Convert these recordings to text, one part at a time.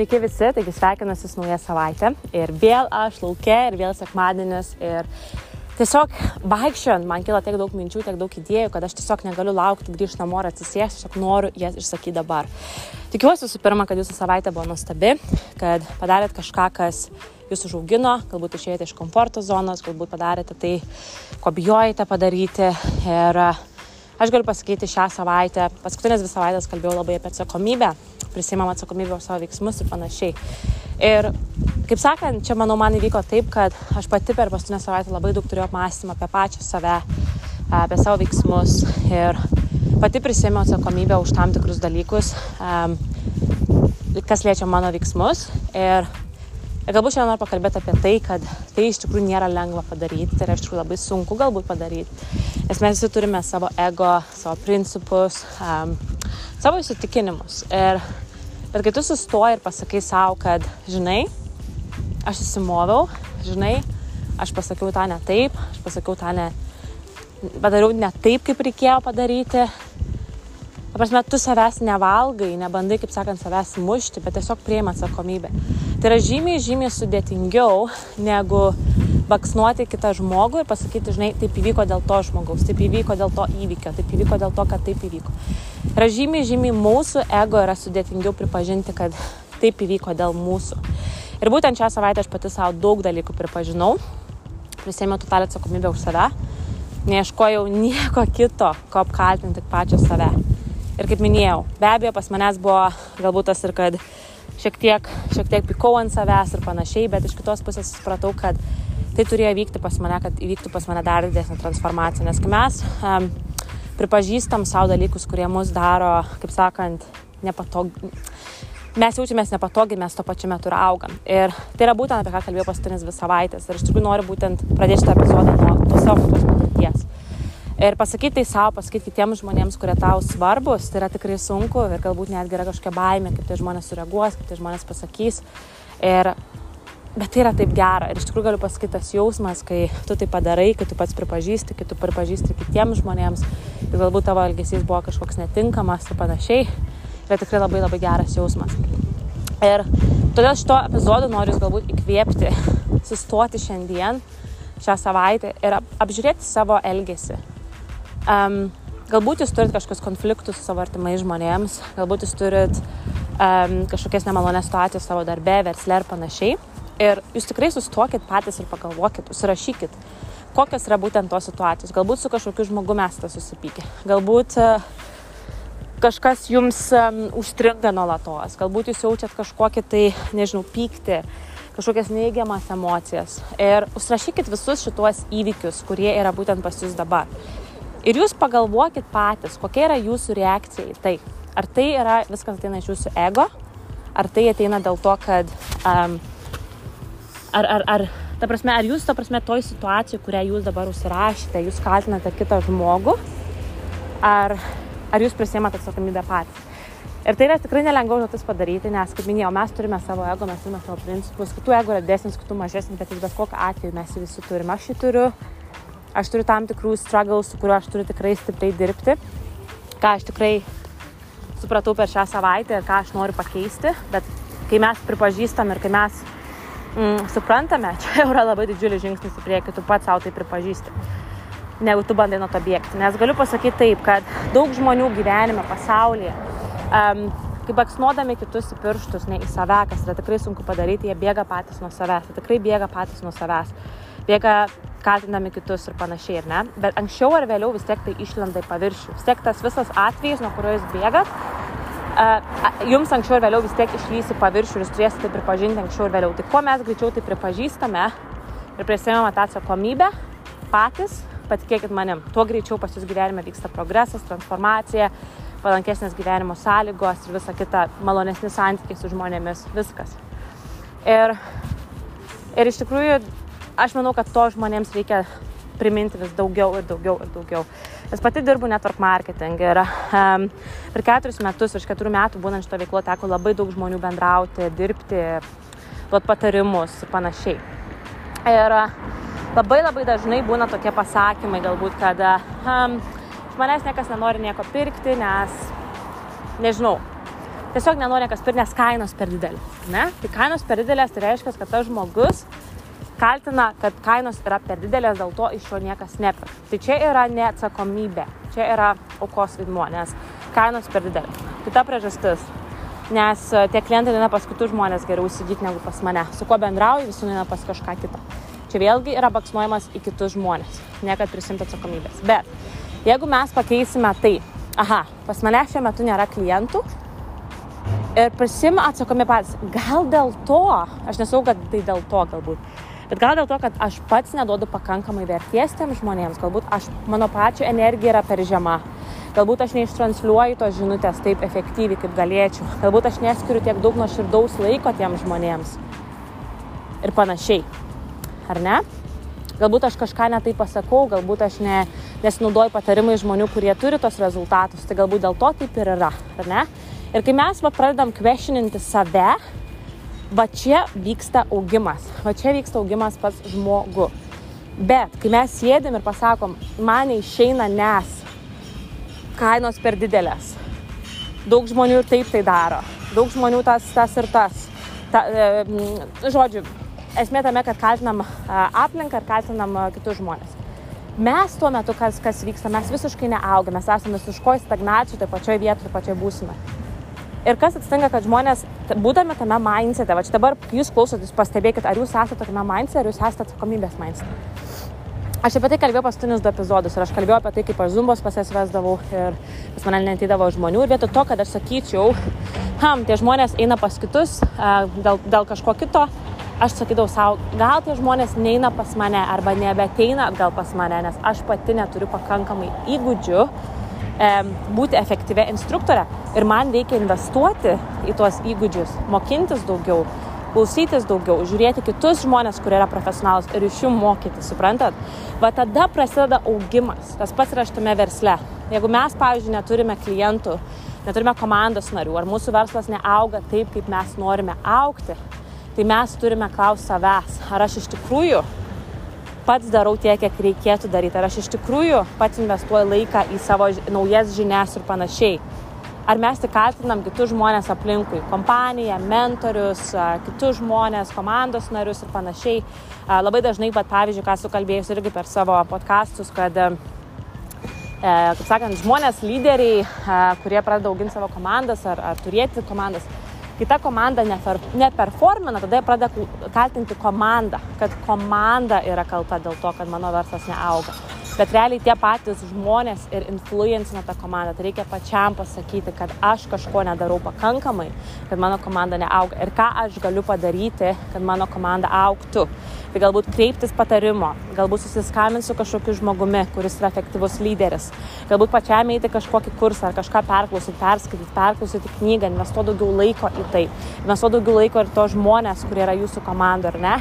Sveiki visi, taigi sveikinuosi su nauja savaitė. Ir vėl aš laukia, ir vėl sekmadienis. Ir tiesiog vaikščiant, man kilo tiek daug minčių, tiek daug idėjų, kad aš tiesiog negaliu laukti grįžti namo ir atsisėsti, tiesiog noriu jas išsakyti dabar. Tikiuosi visų pirma, kad jūsų savaitė buvo nuostabi, kad padarėt kažką, kas jūs užaugino, galbūt išėjote iš komforto zonos, galbūt padarėte tai, ko bijojate padaryti. Ir aš galiu pasakyti šią savaitę, paskutinės dvi savaitės kalbėjau labai apie atsakomybę prisimam atsakomybę už savo veiksmus ir panašiai. Ir kaip sakant, čia manau man įvyko taip, kad aš pati per paskutinę savaitę labai daug turėjau apmąstymą apie pačią save, apie savo veiksmus ir pati prisėmiau atsakomybę už tam tikrus dalykus, kas liečia mano veiksmus. Ir, galbūt šiandien noriu pakalbėti apie tai, kad tai iš tikrųjų nėra lengva padaryti, tai yra iš tikrųjų labai sunku galbūt padaryti, nes mes visi turime savo ego, savo principus, um, savo įsitikinimus. Ir, bet kai tu sustoji ir pasakai savo, kad, žinai, aš įsimoviau, žinai, aš pasakiau tą ne taip, aš pasakiau tą ne, padariau ne taip, kaip reikėjo padaryti. Prasme, tu savęs nevalgai, nebandai, kaip sakant, savęs mušti, bet tiesiog prieima atsakomybę. Tai yra žymiai, žymiai sudėtingiau negu baksnuoti kitą žmogų ir pasakyti, žinai, taip įvyko dėl to žmogaus, taip įvyko dėl to įvykio, taip įvyko dėl to, kad taip įvyko. Yra žymiai, žymiai mūsų ego yra sudėtingiau pripažinti, kad taip įvyko dėl mūsų. Ir būtent šią savaitę aš pati savo daug dalykų pripažinau, prisėmiau totalę atsakomybę už save, neieškojau nieko kito, ko apkaltinti tik pačią save. Ir kaip minėjau, be abejo, pas manęs buvo galbūt tas ir kad šiek tiek, šiek tiek pikau ant savęs ir panašiai, bet iš kitos pusės supratau, kad tai turėjo vykti pas mane, kad įvyktų pas mane dar didesnė transformacija. Nes kai mes um, pripažįstam savo dalykus, kurie mus daro, kaip sakant, nepatogiai. Mes jaučiamės nepatogiai, mes tuo pačiu metu ir augam. Ir tai yra būtent apie ką kalbėjau paskutinės dvi savaitės. Ir iš tikrųjų noriu būtent pradėti šitą epizodą nuo to savo tos patirties. Ir pasakyti tai savo, pasakyti kitiems žmonėms, kurie tau svarbus, tai yra tikrai sunku ir galbūt netgi yra kažkokia baimė, kaip tie žmonės sureaguos, kaip tie žmonės pasakys. Ir Bet tai yra taip gera ir iš tikrųjų galiu pasakyti tas jausmas, kai tu tai padarai, kai tu pats pripažįsti, kai tu pripažįsti kitiems žmonėms ir galbūt tavo elgesys buvo kažkoks netinkamas ir panašiai, yra tikrai labai labai geras jausmas. Ir todėl šito epizodu noriu jūs galbūt įkvėpti, sustoti šiandien, šią savaitę ir apžiūrėti savo elgesį. Um, galbūt jūs turit kažkokius konfliktus su savo artimais žmonėms, galbūt jūs turit um, kažkokias nemalonės situacijas savo darbe, versle ir panašiai. Ir jūs tikrai sustokit patys ir pagalvokit, užsirašykit, kokios yra būtent tos situacijos. Galbūt su kažkokiu žmogumi esate susipykę, galbūt e, kažkas jums um, užstringa nuolatos, galbūt jūs jaučiat kažkokį tai, nežinau, pyktį, kažkokias neigiamas emocijas. Ir užsirašykit visus šituos įvykius, kurie yra būtent pas jūs dabar. Ir jūs pagalvokit patys, kokia yra jūsų reakcija į tai. Ar tai yra viskas ateina iš jūsų ego, ar tai ateina dėl to, kad um, ar, ar, ar, ta prasme, ar jūs, ta prasme, toj situacijai, kurią jūs dabar užsirašėte, jūs kaltinate kitą žmogų, ar, ar jūs prisėmate atsakomybę patys. Ir tai yra tikrai nelengva užduotis padaryti, nes, kaip minėjau, mes turime savo ego, mes turime savo principus, kitų ego yra didesnis, kitų mažesnis, bet bet kokiu atveju mes jį visi turime. Aš jį turiu, aš turiu tam tikrų struggles, su kuriuo aš turiu tikrai stipriai dirbti, ką aš tikrai supratau per šią savaitę ir ką aš noriu pakeisti, bet kai mes pripažįstam ir kai mes mm, suprantame, čia yra labai didžiulis žingsnis į priekį, tu pats savo tai pripažįsti, negu tu bandai nuo to bėgti. Nes galiu pasakyti taip, kad daug žmonių gyvenime, pasaulyje, um, kai baksnuodami kitus į pirštus, ne į save, kas yra tikrai sunku padaryti, jie bėga patys nuo savęs, jie tikrai bėga patys nuo savęs, bėga kaltinami kitus ir panašiai, ir ne? Bet anksčiau ar vėliau vis tiek tai išlenda į paviršių. Vis tiek tas visas atvejis, nuo kurio jūs bėgat, jums anksčiau ir vėliau vis tiek išlys į paviršių ir jūs turėsite tai pripažinti anksčiau ir vėliau. Tai kuo mes greičiau tai pripažįstame ir prisėmėme tą atsakomybę patys, patikėkit manim, tuo greičiau pas jūs gyvenime vyksta progresas, transformacija, palankesnės gyvenimo sąlygos ir visa kita, malonesni santykiai su žmonėmis, viskas. Ir, ir iš tikrųjų, aš manau, kad to žmonėms reikia priminti vis daugiau ir daugiau ir daugiau. Nes pati dirbu network marketing ir um, per keturis metus, virš keturių metų būnant šito veiklo teko labai daug žmonių bendrauti, dirbti, duoti patarimus ir panašiai. Ir labai labai dažnai būna tokie pasakymai galbūt, kad um, iš manęs niekas nenori nieko pirkti, nes, nežinau, tiesiog nenori kas pirkti, nes kainos per didelės. Ne? Tai kainos per didelės tai reiškia, kad tas žmogus kaltina, kad kainos yra per didelės, dėl to iš jo niekas nepirka. Tai čia yra neatsakomybė, čia yra aukos vaidmuo, nes kainos per didelės. Kita priežastis nes e, tie klientai eina pas kitus žmonės geriau įsigyti negu pas mane. Su kuo bendrauju, visi eina pas kažką kitą. Čia vėlgi yra baksnuojamas į kitus žmonės, ne kad prisimti atsakomybės. Bet jeigu mes pakeisime tai, aha, pas mane šiuo metu nėra klientų ir prisim atsakomybę patys, gal dėl to, aš nesau, kad tai dėl to galbūt, bet gal dėl to, kad aš pats neduodu pakankamai verties tiem žmonėms, galbūt aš, mano pačio energija yra per žema, Galbūt aš neištransliuoju tos žinutės taip efektyviai, kaip galėčiau. Galbūt aš neskiriu tiek daug nuoširdaus laiko tiems žmonėms. Ir panašiai. Ar ne? Galbūt aš kažką netai pasakau, galbūt aš ne, nesinaudoju patarimai žmonių, kurie turi tos rezultatus. Tai galbūt dėl to taip ir yra. Ar ne? Ir kai mes va, pradedam questioninti save, va čia vyksta augimas. Va čia vyksta augimas pats žmogu. Bet kai mes sėdim ir pasakom, man neišeina, nes kainos per didelės. Daug žmonių ir taip tai daro. Daug žmonių tas, tas ir tas. Ta, e, žodžiu, esmė tame, kad kaltinam aplinką ir kaltinam kitus žmonės. Mes tuo metu, kas, kas vyksta, mes visiškai neaugame, mes esame visiškoj stagnacijų, tai pačioj vietoje, tai pačioj būsime. Ir kas atsitinka, kad žmonės, būdami tame mindsete, va čia dabar jūs klausotės, pastebėkit, ar jūs esate tokiame mindsete, ar jūs esate atsakomybės mindsete. Aš apie tai kalbėjau paskutinius du epizodus ir aš kalbėjau apie tai, kaip aš zumbos pas jas vesdavau ir pas mane netydavo žmonių ir vietoj to, kad aš sakyčiau, ham, tie žmonės eina pas kitus dėl, dėl kažko kito, aš sakydavau savo, gal tie žmonės neina pas mane arba nebeteina atgal pas mane, nes aš pati neturiu pakankamai įgūdžių e, būti efektyvę instruktorę ir man reikia investuoti į tuos įgūdžius, mokintis daugiau klausytis daugiau, žiūrėti kitus žmonės, kurie yra profesionalus ir iš jų mokyti, suprantat? Va tada prasideda augimas. Tas pats yra šitame versle. Jeigu mes, pavyzdžiui, neturime klientų, neturime komandos narių, ar mūsų verslas neauga taip, kaip mes norime aukti, tai mes turime klausti savęs, ar aš iš tikrųjų pats darau tiek, kiek reikėtų daryti, ar aš iš tikrųjų pats investuoju laiką į savo naujas žinias ir panašiai ar mes tik kaltinam kitus žmonės aplinkui, kompaniją, mentorius, kitus žmonės, komandos narius ir panašiai. Labai dažnai, bet pavyzdžiui, ką sukalbėjus irgi per savo podkastus, kad e, kaip sakant, žmonės, lyderiai, kurie pradeda auginti savo komandas ar, ar turėti komandas, kai ta komanda neperformina, tada jie pradeda kaltinti komandą, kad komanda yra kalta dėl to, kad mano verslas neauga bet realiai tie patys žmonės ir influencina tą komandą. Tai reikia pačiam pasakyti, kad aš kažko nedarau pakankamai, kad mano komanda neauga ir ką aš galiu padaryti, kad mano komanda auktų. Tai galbūt kreiptis patarimo, galbūt susiskambinti su kažkokiu žmogumi, kuris yra efektyvus lyderis, galbūt pačiam eiti kažkokį kursą ar kažką perklausyti, perskaityti, perklausyti knygą, investuoti daugiau laiko į tai, investuoti daugiau laiko ir to žmonės, kurie yra jūsų komanda, ar ne?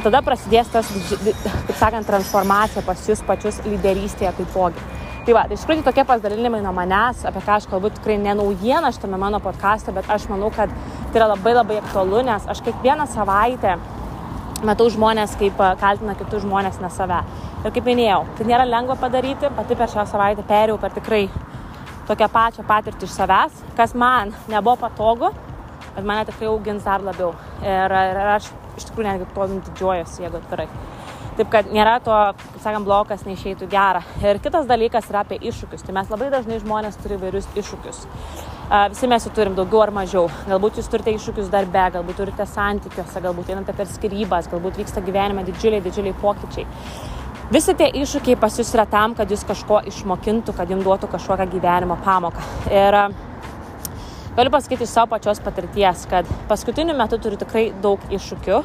Ir tada prasidės tas, kaip sakant, transformacija pas jūs pačius lyderystėje taipogi. Tai va, tai iš tikrųjų tokie pasidalinimai nuo manęs, apie ką aš kalbu tikrai ne naujiena šitame mano podkastė, bet aš manau, kad tai yra labai labai aktualu, nes aš kiekvieną savaitę matau žmonės, kaip kaltina kitus žmonės, ne save. Ir kaip minėjau, tai nėra lengva padaryti, pati per šią savaitę perėjau per tikrai tokią pačią patirtį iš savęs, kas man nebuvo patogu, bet mane tikrai augins dar labiau. Ir, ir aš iš tikrųjų netgi tuo didžiuojuosi, jeigu atvirai. Taip kad nėra to, kaip sakant, blokas neišeitų gerą. Ir kitas dalykas yra apie iššūkius. Tai mes labai dažnai žmonės turi vairius iššūkius. Visi mes jų turim daugiau ar mažiau. Galbūt jūs turite iššūkius darbe, galbūt turite santykiuose, galbūt einate per skirybas, galbūt vyksta gyvenime didžiuliai, didžiuliai pokyčiai. Visi tie iššūkiai pas jūs yra tam, kad jūs kažko išmokintų, kad jums duotų kažkokią gyvenimo pamoką. Ir Galiu pasakyti iš savo pačios patirties, kad paskutiniu metu turiu tikrai daug iššūkių,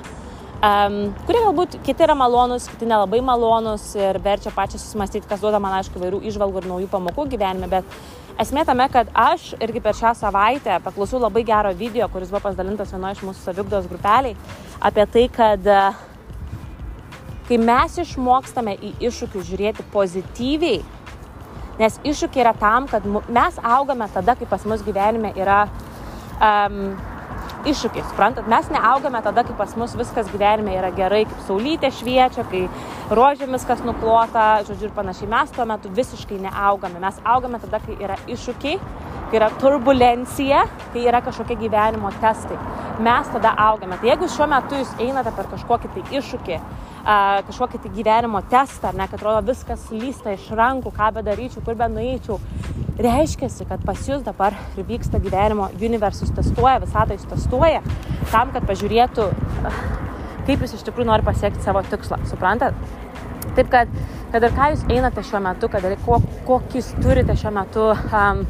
um, kurie galbūt kiti yra malonus, kiti nelabai malonus ir verčia pačią susimastyti, kas duoda man, aišku, vairių išvalgų ir naujų pamokų gyvenime, bet esmė tame, kad aš irgi per šią savaitę paklausiau labai gero video, kuris buvo pasidalintas vienoje iš mūsų savigdos grupeliai, apie tai, kad kai mes išmokstame į iššūkius žiūrėti pozityviai, Nes iššūkiai yra tam, kad mes augame tada, kai pas mus gyvenime yra um, iššūkiai, suprantat, mes neaugame tada, kai pas mus viskas gyvenime yra gerai, kaip saulytė šviečia, kai rožėmis kas nuklota, žodžiu ir panašiai. Mes tuo metu visiškai neaugame. Mes augame tada, kai yra iššūkiai kai yra turbulencija, kai yra kažkokie gyvenimo testai. Mes tada augame. Tai jeigu šiuo metu jūs einate per kažkokį tai iššūkį, kažkokį tai gyvenimo testą, ar ne, kad atrodo viskas lysta iš rankų, ką bedaryčiau, kur be nueičiau, reiškia, kad pas jūs dabar ir vyksta gyvenimo, universus testuoja, visatą jūs testuoja, tam, kad pažiūrėtų, kaip jūs iš tikrųjų nori pasiekti savo tikslą. Suprantat? Taip kad, kad ir ką jūs einate šiuo metu, kad ir kokį turite šiuo metu um,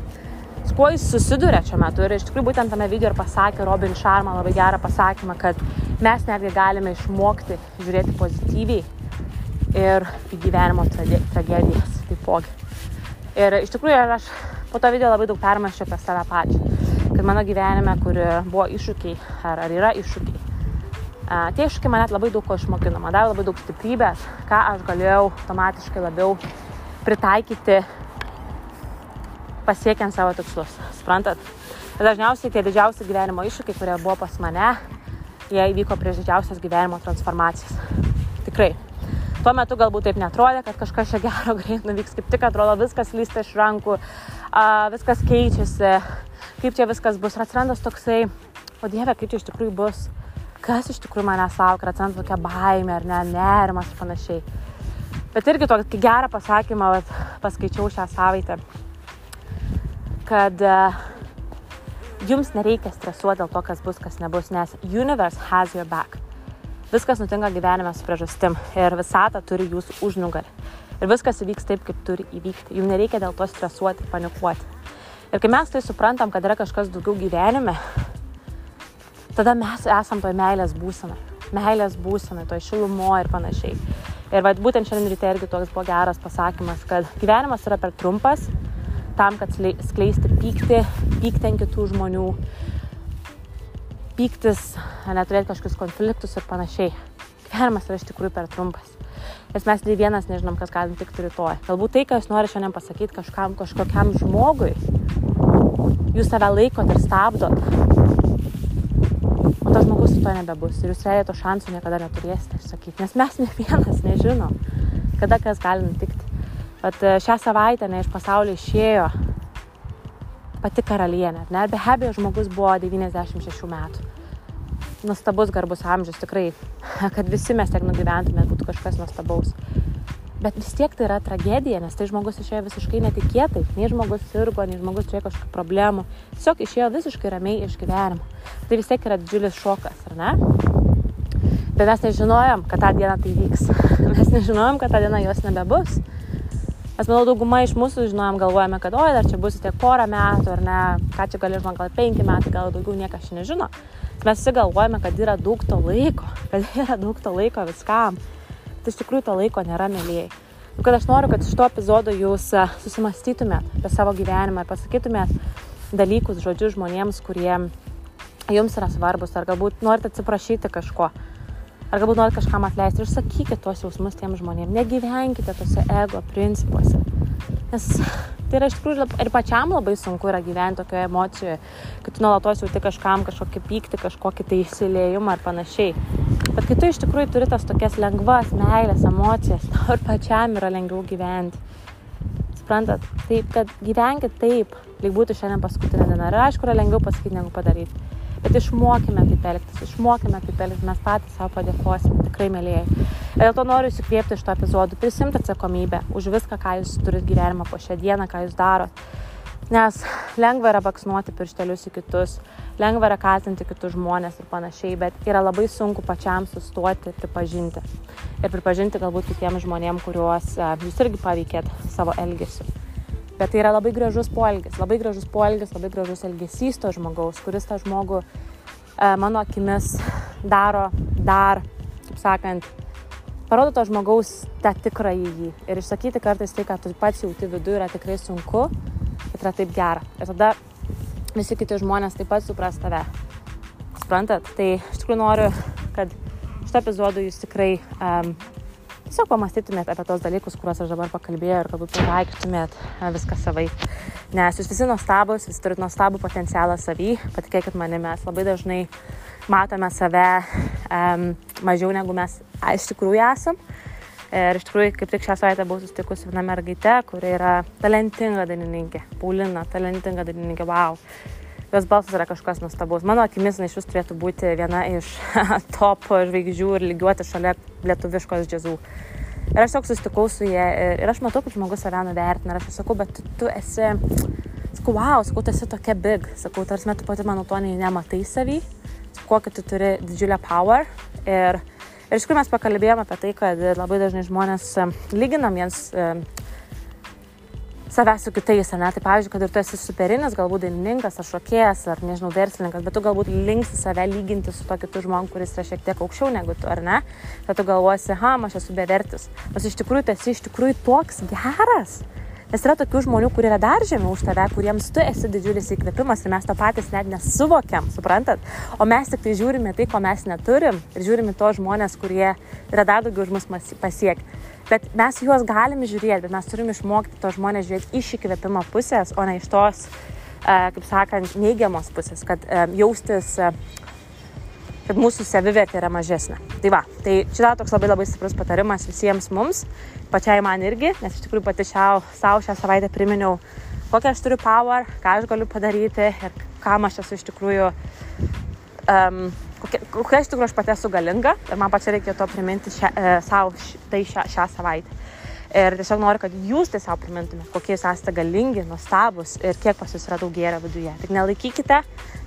su kuo jis susiduria šiuo metu. Ir iš tikrųjų būtent tame video ir pasakė Robin Sharma labai gerą pasakymą, kad mes netgi galime išmokti žiūrėti pozityviai ir į gyvenimo tragedijas taipogi. Ir iš tikrųjų aš po to video labai daug permaščiau apie save pačią. Kad mano gyvenime, kur buvo iššūkiai, ar, ar yra iššūkiai, a, tie iššūkiai mane labai daug ko išmokino, man davė labai daug stiprybės, ką aš galėjau automatiškai labiau pritaikyti pasiekiant savo tikslus. Suprantat? Ir dažniausiai tie didžiausi gyvenimo iššūkiai, kurie buvo pas mane, jie įvyko prieš didžiausias gyvenimo transformacijas. Tikrai. Tuo metu galbūt taip netrodė, kad kažkas čia gero greit nuvyks, kaip tik atrodo viskas lysta iš rankų, a, viskas keičiasi, kaip čia viskas bus. Ir atsirandas toksai, o Dieve, kaip čia iš tikrųjų bus, kas iš tikrųjų manęs laukia, atsiranda tokia baimė ar ne, nerimas ir panašiai. Bet irgi tokį gerą pasakymą vat, paskaičiau šią savaitę kad e, jums nereikia stresuoti dėl to, kas bus, kas nebus, nes universe has your back. Viskas nutinka gyvenime su priežastim ir visata turi jūsų užnugarį. Ir viskas įvyks taip, kaip turi įvykti. Jums nereikia dėl to stresuoti, panikuoti. Ir kai mes tai suprantam, kad yra kažkas daugiau gyvenime, tada mes esam toj meilės būsenai. Meilės būsenai, toj šilumo ir panašiai. Ir va, būtent šiandien ryte irgi toks buvo geras pasakymas, kad gyvenimas yra per trumpas, tam, kad skleisti pyktį, pykti ant kitų žmonių, pyktis, neturėti kažkokius konfliktus ir panašiai. Gyvenimas yra iš tikrųjų per trumpas. Nes mes nei vienas nežinom, kas gali nutikti rytoj. Galbūt tai, ką jūs norite šiandien pasakyti kažkam, kažkokiam žmogui, jūs save laikot ir stabdot. O tas žmogus su to nebebus. Ir jūs realiai to šansų niekada neturėsite išsakyti. Nes mes ne vienas nežinom, kada kas gali nutikti. Bet e, šią savaitę ne iš pasaulio išėjo pati karalienė. Ne? Be abejo, žmogus buvo 96 metų. Nuostabus garbus amžius, tikrai, kad visi mes tiek nugyventume, būtų kažkas nuostabaus. Bet vis tiek tai yra tragedija, nes tai žmogus išėjo visiškai netikėtai. Nei žmogus sirgo, nei žmogus turėjo kažkokių problemų. Tiesiog išėjo visiškai ramiai iš gyvenimo. Tai vis tiek yra didžiulis šokas, ar ne? Bet mes nežinojom, kad tą dieną tai vyks. Mes nežinojom, kad tą dieną jos nebebus. Aš manau, dauguma iš mūsų žinom, galvojame, kad oi, dar čia bus tiek porą metų, ar ne, ką čia gali žinoti, gal penki metai, gal daugiau niekas čia nežino. Mes visi galvojame, kad yra daug to laiko, kad yra daug to laiko viskam. Tai iš tikrųjų to laiko nėra, mėlyjei. Ir kad aš noriu, kad iš to epizodo jūs e, susimastytumėt apie savo gyvenimą ir pasakytumėt dalykus, žodžius žmonėms, kurie jums yra svarbus, ar galbūt norite atsiprašyti kažko Ar galbūt norit kažkam atleisti ir sakykite tuos jausmus tiem žmonėm. Negyvenkite tose ego principuose. Nes tai yra iš tikrųjų ir pačiam labai sunku yra gyventi tokioje emocijoje, kad tu nuolatos jauti kažkam kažkokį pyktį, kažkokį tai įsilėjimą ar panašiai. Bet kai tu iš tikrųjų turi tas tokias lengvas, meilės, emocijas, tau ir pačiam yra lengviau gyventi. Suprantat? Taip, kad gyvenkit taip, lyg būtų šiandien paskutinė diena. Ir aišku, yra lengviau pasakyti negu padaryti. Bet išmokime taip elgtis, išmokime taip elgtis, mes patys savo padėkosime, tikrai mėlyjei. Dėl to noriu įsikvėpti iš to epizodų, prisimti atsakomybę už viską, ką jūs turite gyvenimą po šią dieną, ką jūs darot. Nes lengva yra baksnuoti pirštelius į kitus, lengva yra kaltinti kitus žmonės ir panašiai, bet yra labai sunku pačiam sustoti ir pripažinti. Ir pripažinti galbūt kitiems žmonėms, kuriuos jūs irgi paveikėt savo elgesiu. Bet tai yra labai gražus poelgis, labai gražus poelgis, labai gražus elgesys to žmogaus, kuris tą žmogų e, mano akimis daro dar, kaip sakant, parodo to žmogaus tą tikrąjį jį. Ir išsakyti kartais tai, ką tu pats jauti viduje, yra tikrai sunku, bet yra taip gera. Ir tada visi kiti žmonės taip pat supras tave. Suprantat? Tai iš tikrųjų noriu, kad šitą epizodą jūs tikrai um, tiesiog pamastytumėt apie tos dalykus, kuriuos aš dabar pakalbėjau ir galbūt pritaikytumėt viską savai. Nes jūs visi nuostabus, visi turite nuostabų potencialą savy, patikėkit manimi, mes labai dažnai matome save um, mažiau negu mes iš tikrųjų esam. Ir iš tikrųjų, kaip tik šią savaitę buvau susitikusi viena mergaitė, kuri yra talentinga dainininkė. Paulina, talentinga dainininkė, wow. Jos balsas yra kažkas nustabaus. Mano akimis, iš vis turėtų būti viena iš top žvaigždžių ir lygiuoti šalia lietuviškos džiazų. Ir aš tiesiog susitikau su jie ir aš matau, kaip žmogus save nuvertina. Ir aš sakau, bet tu, tu esi, sakau, wow, sakau, tu esi tokia big. Sakau, tarsi tu pati mano to nematai savy, kokį tu turi didžiulę power. Ir Ir iš tikrųjų mes pakalbėjome apie tai, kad labai dažnai žmonės lyginam jiems savęs su kitais, ne? Tai pavyzdžiui, kad ir tu esi superinis, galbūt dainininkas, ar šokėjas, ar nežinau, verslininkas, bet tu galbūt linksi save lyginti su to kitu žmogumi, kuris yra šiek tiek aukščiau negu tu, ar ne? Tad tu galvosi, ha, aš esu bevertis. Nors iš tikrųjų tu esi iš tikrųjų toks geras. Nes yra tokių žmonių, kurie yra dar žemiau už tave, kuriems tu esi didžiulis įkvėpimas ir mes to patys net nesuvokiam, suprantat? O mes tik tai žiūrime tai, ko mes neturim ir žiūrime to žmonės, kurie yra dar daugiau už mus pasiekti. Bet mes juos galime žiūrėti, bet mes turime išmokti to žmonės žiūrėti iš įkvėpimo pusės, o ne iš tos, kaip sakant, neigiamos pusės, kad jaustis kad mūsų savivertė yra mažesnė. Tai va, tai čia toks labai labai stiprus patarimas visiems mums, pačiai man irgi, nes iš tikrųjų pati šiau, savo šią savaitę priminiau, kokią aš turiu power, ką aš galiu padaryti ir kam aš esu iš tikrųjų, um, kokia, kokia iš tikrųjų aš pati esu galinga ir man pačiai reikėjo to priminti šią, e, savo š, tai šią, šią savaitę. Ir tiesiog noriu, kad jūs tiesiog primintumėte, kokie jūs esate galingi, nuostabus ir kiek pas jūs yra daug gėrio viduje. Tik nelaikykite,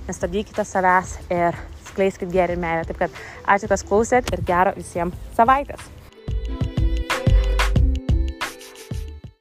nestabdykite savęs ir skleiskit gėrį ir meilę. Taip kad ačiū, kas klausėt ir gero visiems savaitės.